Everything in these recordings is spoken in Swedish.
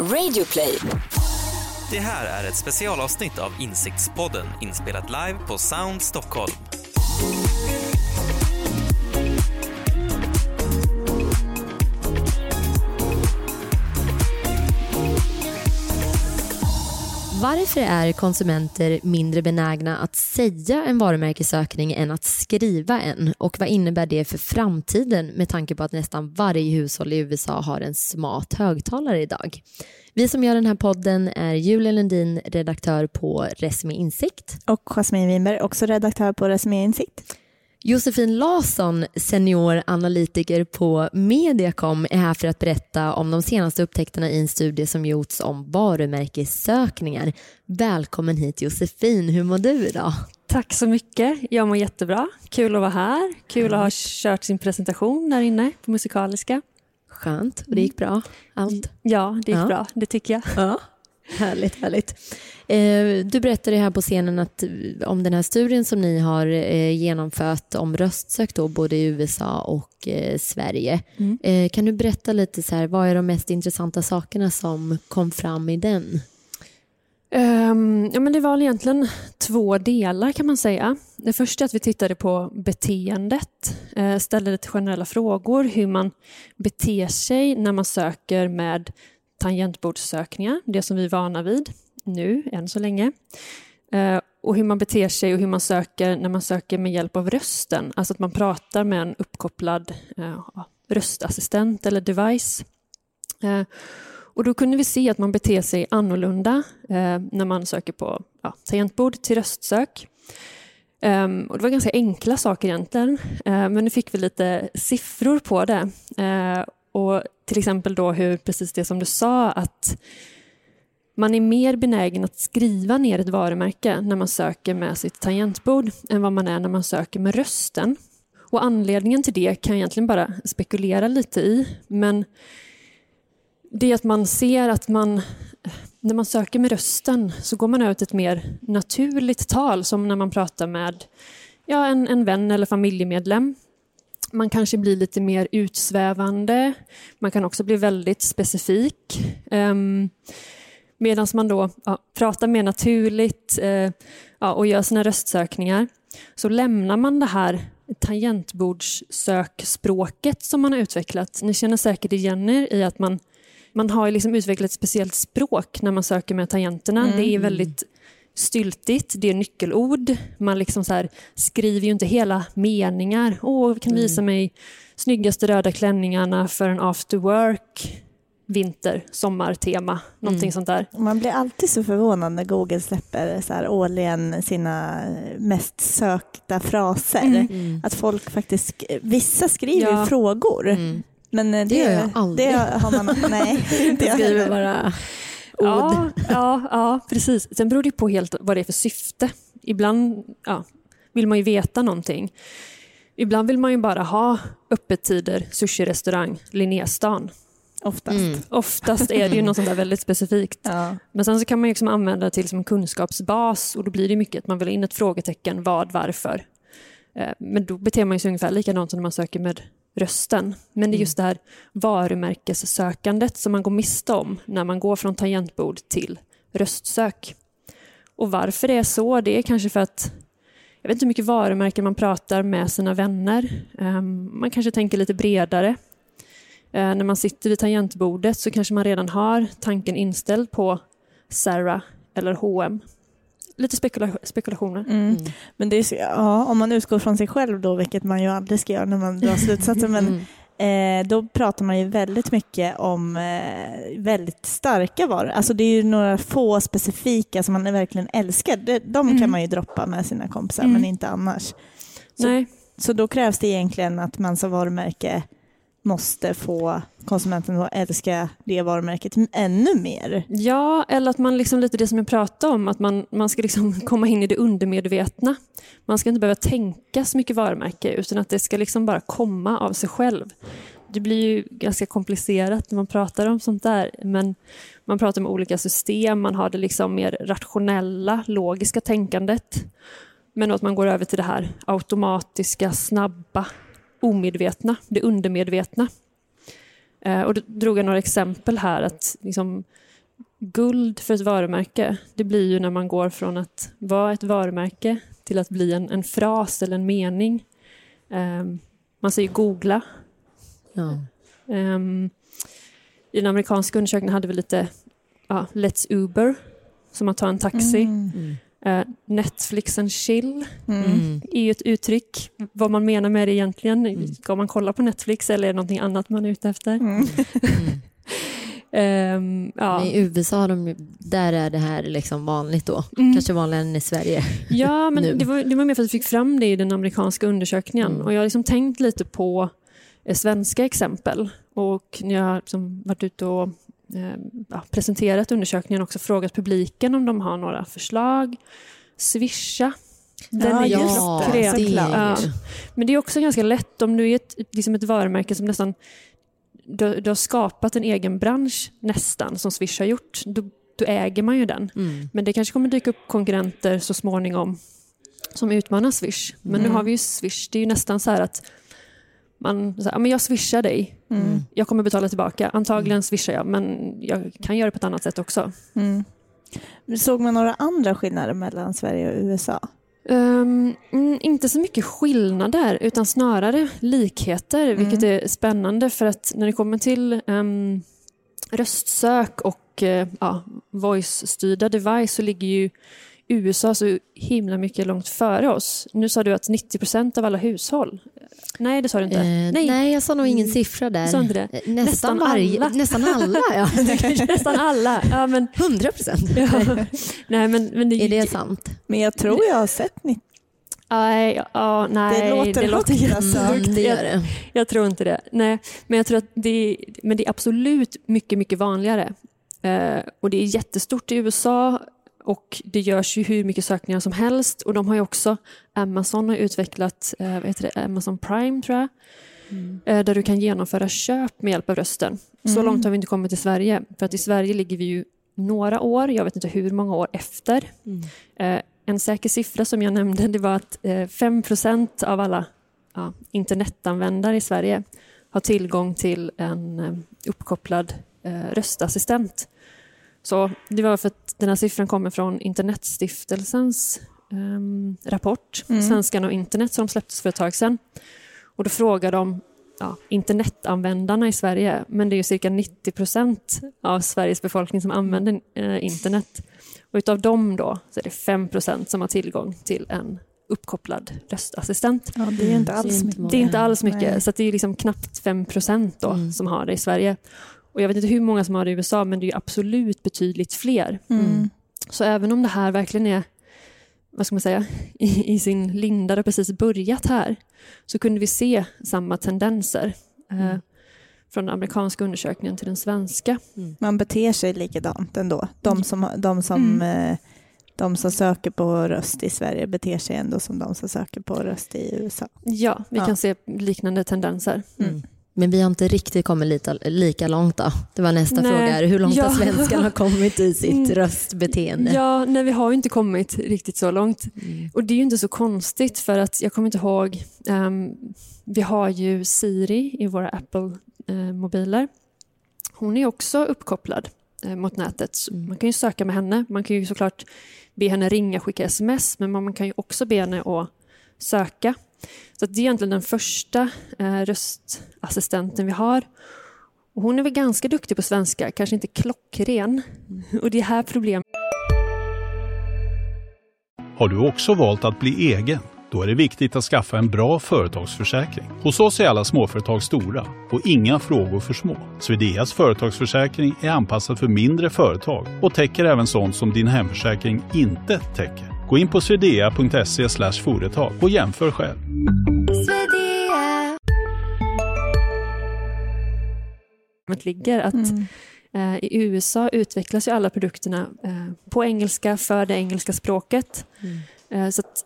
Radioplay. Det här är ett specialavsnitt av Insiktspodden inspelat live på Sound Stockholm. Varför är konsumenter mindre benägna att säga en varumärkessökning än att skriva en? Och vad innebär det för framtiden med tanke på att nästan varje hushåll i USA har en smart högtalare idag? Vi som gör den här podden är Julia Lundin, redaktör på Resumé Insikt. Och Jasmine Winberg, också redaktör på Resumé Insikt. Josefin Larsson, senior analytiker på Mediacom, är här för att berätta om de senaste upptäckterna i en studie som gjorts om varumärkessökningar. Välkommen hit Josefin, hur mår du idag? Tack så mycket. Jag mår jättebra. Kul att vara här. Kul att ha kört sin presentation där inne på Musikaliska. Skönt. Och det gick bra? Allt? Ja, det gick Ja. bra. Det tycker jag. Ja. Härligt, härligt. Eh, Du berättade här på scenen att, eh, om den här studien som ni har eh, genomfört om röstsök då, både i USA och Sverige. Mm. Kan du berätta lite så här, vad är de mest intressanta sakerna som kom fram i den? Ehm, ja, men det var egentligen två delar kan man säga. Det första är att vi tittade på beteendet. Ställde lite generella frågor. Hur man beter sig när man söker med tangentbordssökningar. Det som vi är vana vid nu, än så länge. Eh, och hur man beter sig och hur man söker när man söker med hjälp av rösten. Alltså att man pratar med en uppkopplad eh, röstassistent eller device. Eh, och då kunde vi se att man beter sig annorlunda när man söker på ja, tangentbord till röstsök. Um, och det var ganska enkla saker egentligen, uh, men nu fick vi lite siffror på det. Uh, och till exempel då hur, precis det som du sa, att man är mer benägen att skriva ner ett varumärke när man söker med sitt tangentbord än vad man är när man söker med rösten. Och anledningen till det kan jag egentligen bara spekulera lite i, men det är att man ser att man när man söker med rösten så går man över till ett mer naturligt tal som när man pratar med ja, en, en vän eller familjemedlem. Man kanske blir lite mer utsvävande. Man kan också bli väldigt specifik. Um, Medan man då ja, pratar mer naturligt eh, ja, och gör sina röstsökningar så lämnar man det här tangentbordssökspråket som man har utvecklat. Ni känner säkert igen er i att man, man har liksom utvecklat ett speciellt språk när man söker med tangenterna. Mm. Det är väldigt styltigt, det är nyckelord. Man liksom så här, skriver ju inte hela meningar. Åh, kan visa mig snyggaste röda klänningarna för en after work vinter, sommartema, någonting Mm. sånt där. Man blir alltid så förvånad när Google släpper så här årligen sina mest sökta fraser. Mm. Att folk faktiskt, sk- vissa skriver Ja. frågor. Mm. Men eh, det, Det gör jag aldrig. Det har man, nej, inte jag skriver bara. Ja, ja, ja, precis. Sen beror det på helt vad det är för syfte. Ibland ja, vill man ju veta någonting. Ibland vill man ju bara ha öppettider, sushi-restaurang, Linnéstan. Oftast. Mm. Oftast är det ju något sånt där väldigt specifikt. Ja. Men sen så kan man ju liksom använda det till som en kunskapsbas och då blir det mycket att man vill ha in ett frågetecken, vad, varför. Eh, Men då beter man sig ungefär likadant som när man söker med rösten. Men det är just det här varumärkessökandet som man går miste om när man går från tangentbord till röstsök. Och varför det är så, det är kanske för att jag vet inte hur mycket varumärken man pratar med sina vänner. Eh, Man kanske tänker lite bredare. Eh, när man sitter vid tangentbordet så kanske man redan har tanken inställd på Sarah eller H&M. Lite spekula- spekulationer. Mm. Men det är så, ja, om man utgår från sig själv då, vilket man ju aldrig ska göra när man drar slutsatser, men Mm. eh, då pratar man ju väldigt mycket om eh, väldigt starka varor. Alltså det är ju några få specifika som man verkligen älskar. De, de kan Mm. man ju droppa med sina kompisar, Mm. men inte annars. Så- Nej, Så då krävs det egentligen att man som varumärke måste få konsumenten att älska det varumärket ännu mer. ja, eller att man liksom lite det som jag pratade om, att man, man ska liksom komma in i det undermedvetna. Man ska inte behöva tänka så mycket varumärke, utan att det ska liksom bara komma av sig själv. Det blir ju ganska komplicerat när man pratar om sånt där, men man pratar om olika system, man har det liksom mer rationella, logiska tänkandet. Men att man går över till det här automatiska, snabba, omedvetna, det undermedvetna. Eh, och då drog jag några exempel här. att liksom, Guld för ett varumärke, det blir ju när man går från att vara ett varumärke till att bli en, en fras eller en mening. Eh, man säger googla. Ja. Eh, I den amerikanska undersökningen hade vi lite ja, Let's Uber, som att ta en taxi. Mm. Eh, Netflix and chill Mm. Mm. är ju ett uttryck. Vad man menar med det egentligen. Mm. Ska man kolla på Netflix eller är det någonting annat man är ute efter? Mm. Ehm, ja. Men I USA, de, där är det här liksom vanligt då. Mm. Kanske vanligare än i Sverige. ja, men det var, det var mer för att vi fick fram det i den amerikanska undersökningen. Mm. Och jag har liksom tänkt lite på eh, svenska exempel. Och när jag har liksom varit ute och ja, presenterat undersökningen också frågat publiken om de har några förslag. Swisha. Den Ja, är just det, såklart. Ja. Men det är också ganska lätt om du är ett, liksom ett varumärke som nästan du, du har skapat en egen bransch nästan som Swish har gjort. Då, då äger man ju den. Mm. Men det kanske kommer dyka upp konkurrenter så småningom som utmanar Swish. Men Mm. nu har vi ju Swish. Det är ju nästan så här att man så här, "Ja, men jag swishar dig. Mm. Jag kommer betala tillbaka. Antagligen swishar jag men jag kan göra det på ett annat sätt också. Mm. Såg man några andra skillnader mellan Sverige och USA? Ehm, mm, inte så mycket skillnader utan snarare likheter Mm. vilket är spännande för att när det kommer till um, röstsök och uh, ja, voice-styrda device så ligger ju USA så himla mycket långt före oss. Nu sa du att 90% av alla hushåll. Nej, det sa du inte. Eh, Nej. nej. jag sa nog ingen siffra där. Sa inte det? Eh, Nästan, Nästan varje, alla. Nästan alla, ja. Nästan alla. Ja, men, 100 procent. ja. Nej, men, men det, Är det sant? Men jag tror jag har sett 90. Nej, ja, nej, Det låter högt, jätte- alltså. Mm, det Jag- gör det. Jag tror inte det. Nej, men jag tror att det, men det är absolut mycket, mycket vanligare. Eh, och det är jättestort i USA och det görs ju hur mycket sökningar som helst och de har ju också, Amazon har utvecklat eh, vad heter det, Amazon Prime tror jag, eh, där du kan genomföra köp med hjälp av rösten. Så Mm. långt har vi inte kommit i Sverige, för att i Sverige ligger vi ju några år, jag vet inte hur många år efter. Mm. Eh, en säker siffra som jag nämnde det var att eh, 5 av alla ja, internetanvändare i Sverige har tillgång till en uppkopplad röstassistent. Så det var för att den här siffran kommer från Internetstiftelsens ehm, rapport, Mm. Svenskarna och internet, som släpptes för ett tag sedan. Och då frågar de ja, internetanvändarna i Sverige, men det är ju cirka 90 procent av Sveriges befolkning som använder eh, internet. Och utav dem då så är det 5 procent som har tillgång till en uppkopplad röstassistent. Ja, det är inte Mm, alls mycket. Det är inte alls mycket, Nej. så att det är liksom knappt 5 procent då Mm. som har det i Sverige. Och jag vet inte hur många som har det i USA, men det är ju absolut betydligt fler. Mm. Så även om det här verkligen är, vad ska man säga, i, i sin linda, det precis börjat här, så kunde vi se samma tendenser. Eh, Mm. från den amerikanska undersökningen till den svenska. Man beter sig likadant ändå. De som, de, som, Mm. eh, de som söker på röst i Sverige beter sig ändå som de som söker på röst i USA. Ja, vi Ja. kan se liknande tendenser. Mm. Men vi har inte riktigt kommit lika, lika långt då. Det var nästa Nej. fråga. Hur långt Ja. har svenskarna kommit i sitt Mm. röstbeteende? Ja, nej, vi har ju inte kommit riktigt så långt. Mm. Och det är ju inte så konstigt för att jag kommer inte ihåg, ehm, vi har ju Siri i våra Apple-mobiler. Hon är också uppkopplad eh, mot nätet. Så Mm. Man kan ju söka med henne. Man kan ju såklart be henne ringa, skicka sms, men man kan ju också be henne att söka. Så att det är egentligen den första eh, röstassistenten vi har. Och hon är väl ganska duktig på svenska, kanske inte klockren. Och det är här problemet Har du också valt att bli egen? Då är det viktigt att skaffa en bra företagsförsäkring. Hos oss är alla småföretag stora och inga frågor för små. Swedeas företagsförsäkring är anpassad för mindre företag och täcker även sånt som din hemförsäkring inte täcker. Gå in på swedea.se företag och jämför själv. ligger. Att Mm. Eh, I USA utvecklas ju alla produkterna eh, på engelska för det engelska språket. Mm. Eh, så att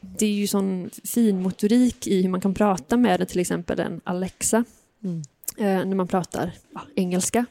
det är ju sån fin motorik i hur man kan prata med det, till exempel en Alexa, Mm. eh, när man pratar ja, engelska.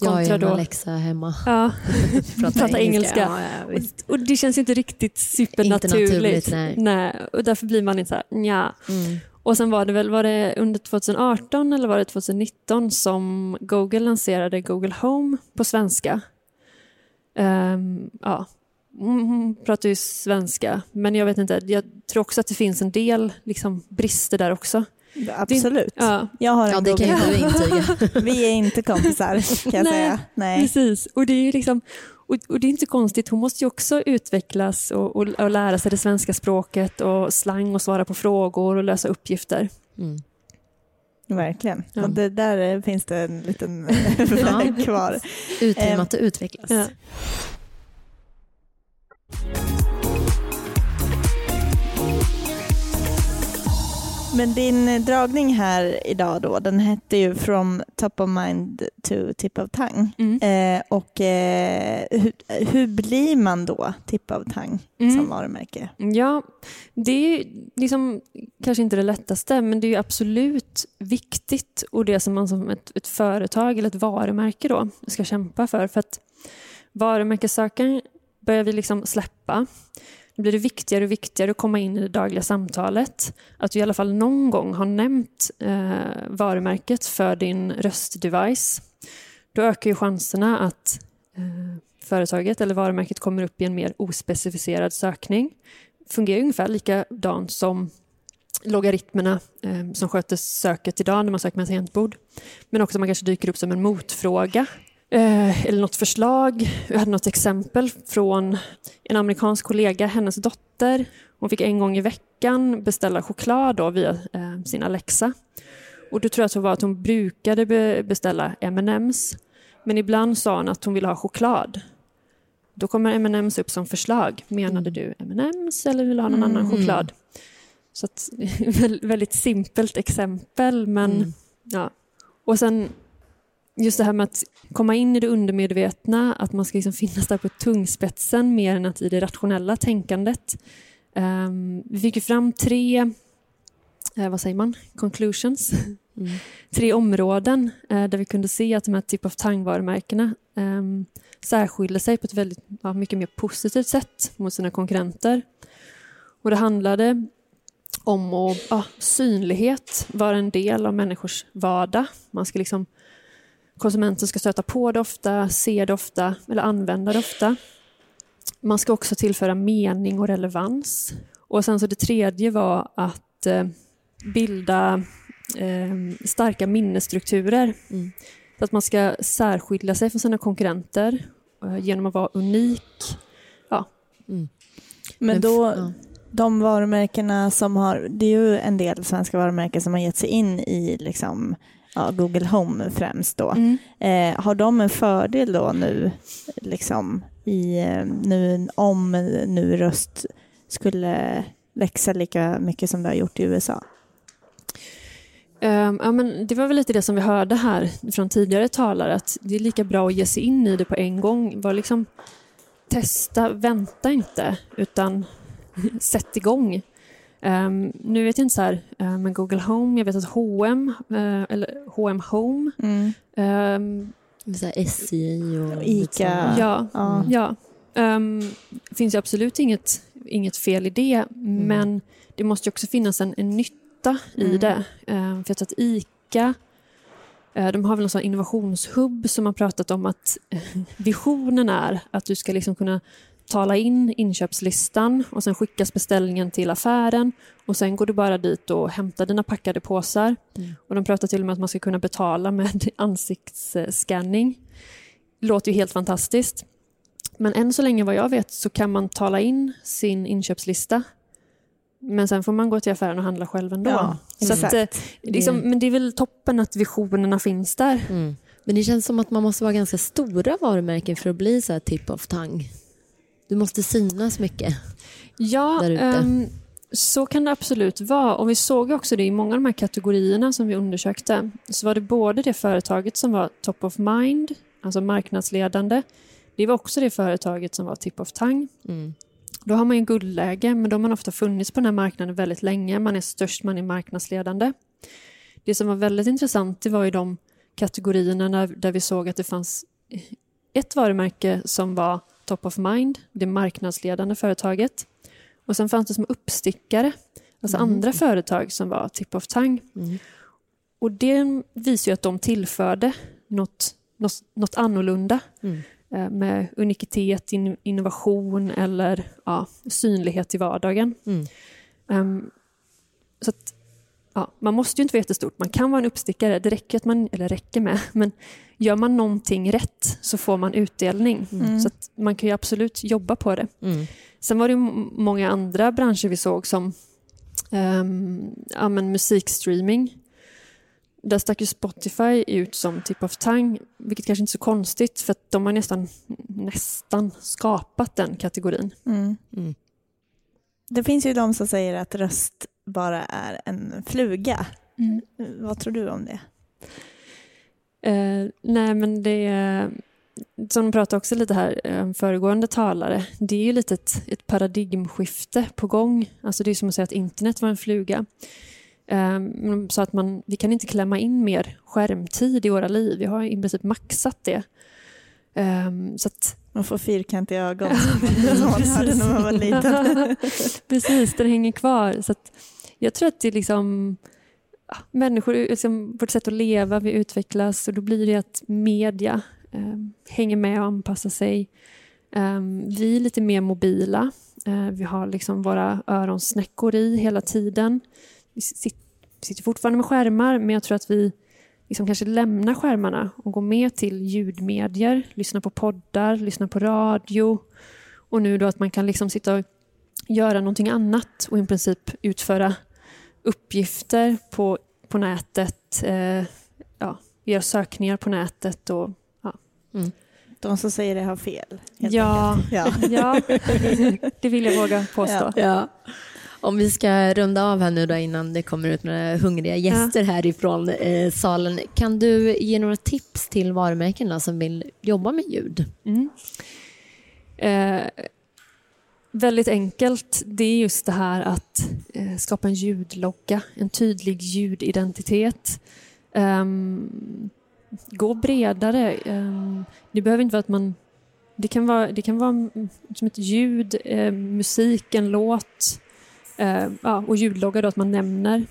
Jag Kontra en då- Alexa hemma. Ja, Pratar Prata engelska. Ja, ja, visst. och det känns inte riktigt Inte naturligt, supernaturligt. nej. nej. Och därför blir man inte så här, nja. Mm. Och sen var det väl var det under 2018 eller var det 2019 som Google lanserade Google Home på svenska. Um, ja, hon pratar ju svenska, men jag vet inte, jag tror också att det finns en del liksom, brister där också. Absolut. Det, ja. Jag har en ja, det kan jag intyga. Vi är inte kompisar kan jag Nej, säga. Nej. Precis, och det är ju liksom och, och, det är inte konstigt, hon måste ju också utvecklas och, och, och, lära sig det svenska språket och slang och svara på frågor och lösa uppgifter. Mm. Verkligen. Ja. Och det där finns det en liten väg kvar. Utrymme att utvecklas. Ja. Men din dragning här idag då, den hette ju From Top of Mind to Tip of Tongue. Mm. Eh, och eh, hur, hur, blir man då Tip of Tongue mm. som varumärke? Ja, det är liksom, kanske inte det lättaste, men det är absolut viktigt och det som man som ett, ett företag eller ett varumärke då ska kämpa för. För att varumärkessökaren börjar vi liksom släppa. Blir det viktigare och viktigare att komma in i det dagliga samtalet. Att du i alla fall någon gång har nämnt eh, varumärket för din röstdevice. Då ökar ju chanserna att eh, företaget eller varumärket kommer upp i en mer ospecificerad sökning. Fungerar ungefär likadant som logaritmerna eh, som sköter söket idag när man söker med tangentbord. Men också man kanske dyker upp som en motfråga eh, eller något förslag. Jag hade något exempel från en amerikansk kollega, hennes dotter. Hon fick en gång i veckan beställa choklad då via eh, sin Alexa. Och då tror jag att det var att hon brukade be beställa M&M's. Men ibland sa hon att hon ville ha choklad. Då kommer M&M's upp som förslag. Menade du M&M's eller vill du ha någon mm. annan choklad? Så att, väldigt simpelt exempel men mm. ja. Och sen just det här med att komma in i det undermedvetna, att man ska liksom finnas där på tungspetsen mer än att i det rationella tänkandet. Um, vi fick ju fram tre, uh, vad säger man, conclusions. Mm. tre områden uh, där vi kunde se att de här typ of tongue-varumärkena um, särskilde sig på ett väldigt, ja, mycket mer positivt sätt mot sina konkurrenter. Och det handlade om att ja, synlighet vara en del av människors vardag. Man ska liksom Konsumenten ska stöta på det ofta, se det ofta eller använda det ofta. Man ska också tillföra mening och relevans. Och sen så det tredje var att eh, bilda eh, starka minnesstrukturer. Mm. Så att man ska särskilja sig från sina konkurrenter eh, genom att vara unik. Ja. Mm. Men då, de varumärkena som har, det är ju en del svenska varumärken som har gett sig in i liksom ja, Google Home främst då. Mm. Eh, har de en fördel då nu, liksom, i, eh, nu om nu röst skulle växa lika mycket som det har gjort i USA? Um, ja, men det var väl lite det som vi hörde här från tidigare talare, att det är lika bra att ge sig in i det på en gång. Var liksom, testa, vänta inte, utan sätt igång. Um, nu vet jag inte så här, uh, men Google Home, jag vet att H&M uh, eller H&M Home. Mm. Um, så här SJ och Ica. Ja, mm. ja. Um, finns ju absolut inget, inget fel i det, mm. men det måste också finnas en, en nytta i mm. det. Um, för jag tror att Ica uh, de har väl en sån innovationshubb som har pratat om att visionen är att du ska liksom kunna tala in inköpslistan och sen skickas beställningen till affären och sen går du bara dit och hämtar dina packade påsar. Mm. Och de pratar till och med att man ska kunna betala med ansiktsscanning. Det låter ju helt fantastiskt. Men än så länge vad jag vet så kan man tala in sin inköpslista men sen får man gå till affären och handla själv ändå. Ja, så att, liksom, men det är väl toppen att visionerna finns där. Mm. Men det känns som att man måste vara ganska stora varumärken för att bli så här tip of tongue. Du måste synas mycket Ja, um, så kan det absolut vara. Och vi såg också det i många av de här kategorierna som vi undersökte. Så var det både det företaget som var top of mind, alltså marknadsledande. Det var också det företaget som var tip of tongue. Mm. Då har man ju guldläge, men då har man ofta funnits på den här marknaden väldigt länge. Man är störst, man är marknadsledande. Det som var väldigt intressant det var ju de kategorierna där vi såg att det fanns ett varumärke som var top of mind, det marknadsledande företaget. Och sen fanns det som uppstickare Alltså Mm. andra företag som var tip of tongue. Mm. Och det visar ju att de tillförde något, något, något annorlunda Mm. eh, med unikitet, in, innovation eller ja, synlighet i vardagen. Ehm, så att, ja, man måste ju inte vara jättestort, man kan vara en uppstickare. Det räcker, att man, eller räcker med, men gör man någonting rätt så får man utdelning. Mm. Så att man kan ju absolut jobba på det. Mm. Sen var det många andra branscher vi såg som um, ja, men musikstreaming. Där stack ju Spotify ut som tip of tongue, vilket kanske inte är så konstigt för att de har nästan, nästan skapat den kategorin. Mm. Mm. Det finns ju de som säger att röst bara är en fluga. Vad tror du om det? Eh, nej men det som de pratade också lite här, eh, föregående talare, det är ju lite ett, ett paradigmskifte på gång. Alltså det är som att säga att internet var en fluga. Eh, men de sa att man, vi kan inte klämma in mer skärmtid i våra liv, vi har i princip maxat det. Eh, så att, Man får fyrkantiga ögon som man hade när man var liten. Precis, den hänger kvar. Så jag tror att det är liksom människor, liksom, vårt sätt att leva, vi utvecklas och då blir det att media eh, hänger med och anpassar sig. Eh, vi är lite mer mobila. Eh, vi har liksom våra öronsnäckor i hela tiden. Vi sit, sitter fortfarande med skärmar men jag tror att vi liksom kanske lämnar skärmarna och går mer till ljudmedier, lyssnar på poddar, lyssnar på radio och nu då att man kan liksom sitta och göra någonting annat och i princip utföra uppgifter på, på nätet, eh, ja, göra sökningar på nätet och De som säger det har fel. Ja. ja. ja, det vill jag våga påstå. Ja. Om vi ska runda av här nu då innan det kommer ut några hungriga gäster härifrån eh, salen. Kan du ge några tips till varumärkena som vill jobba med ljud? Mm. Eh, väldigt enkelt. Det är just det här att eh, skapa en ljudlogga, en tydlig ljudidentitet. Ehm, gå bredare. Ehm, det behöver inte vara att man... Det kan vara, det kan vara som ett ljud, eh, musik, en låt ja, och ljudlogga då att man nämner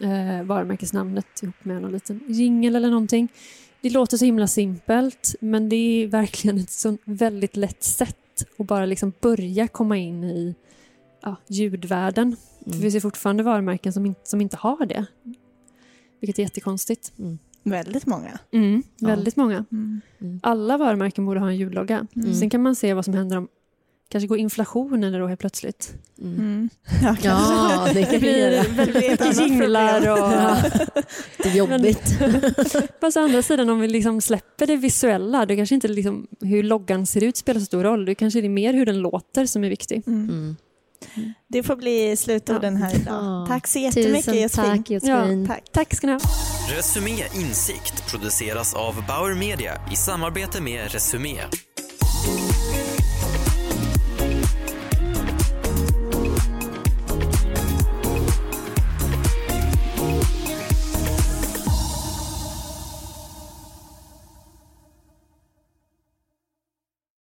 eh, varumärkesnamnet ihop med någon liten jingel eller någonting. Det låter så himla simpelt men det är verkligen ett så väldigt lätt sätt att bara liksom börja komma in i ja, ljudvärlden. För vi ser fortfarande varumärken som inte, som inte har det. Vilket är jättekonstigt. Väldigt många. Mm, Ja. väldigt många. Mm. Alla varumärken borde ha en ljudlogga. Mm. Sen kan man se vad som händer om kanske går inflation eller då helt plötsligt. Mm. Mm. Ja, Ja, det kan blir väldigt jinglar och... Ja. Det är jobbigt. Fast å andra sidan om vi liksom släpper det visuella, då kanske inte liksom hur loggan ser ut spelar så stor roll. Det kanske är mer hur den låter som är viktig. Mm. Mm. Det får bli slutorden här idag. Ja. Tack så jättemycket Tusen Josefin. tack Josefin. Tack. Tack ska ni ha. Resumé Insikt produceras av Bauer Media i samarbete med Resumé.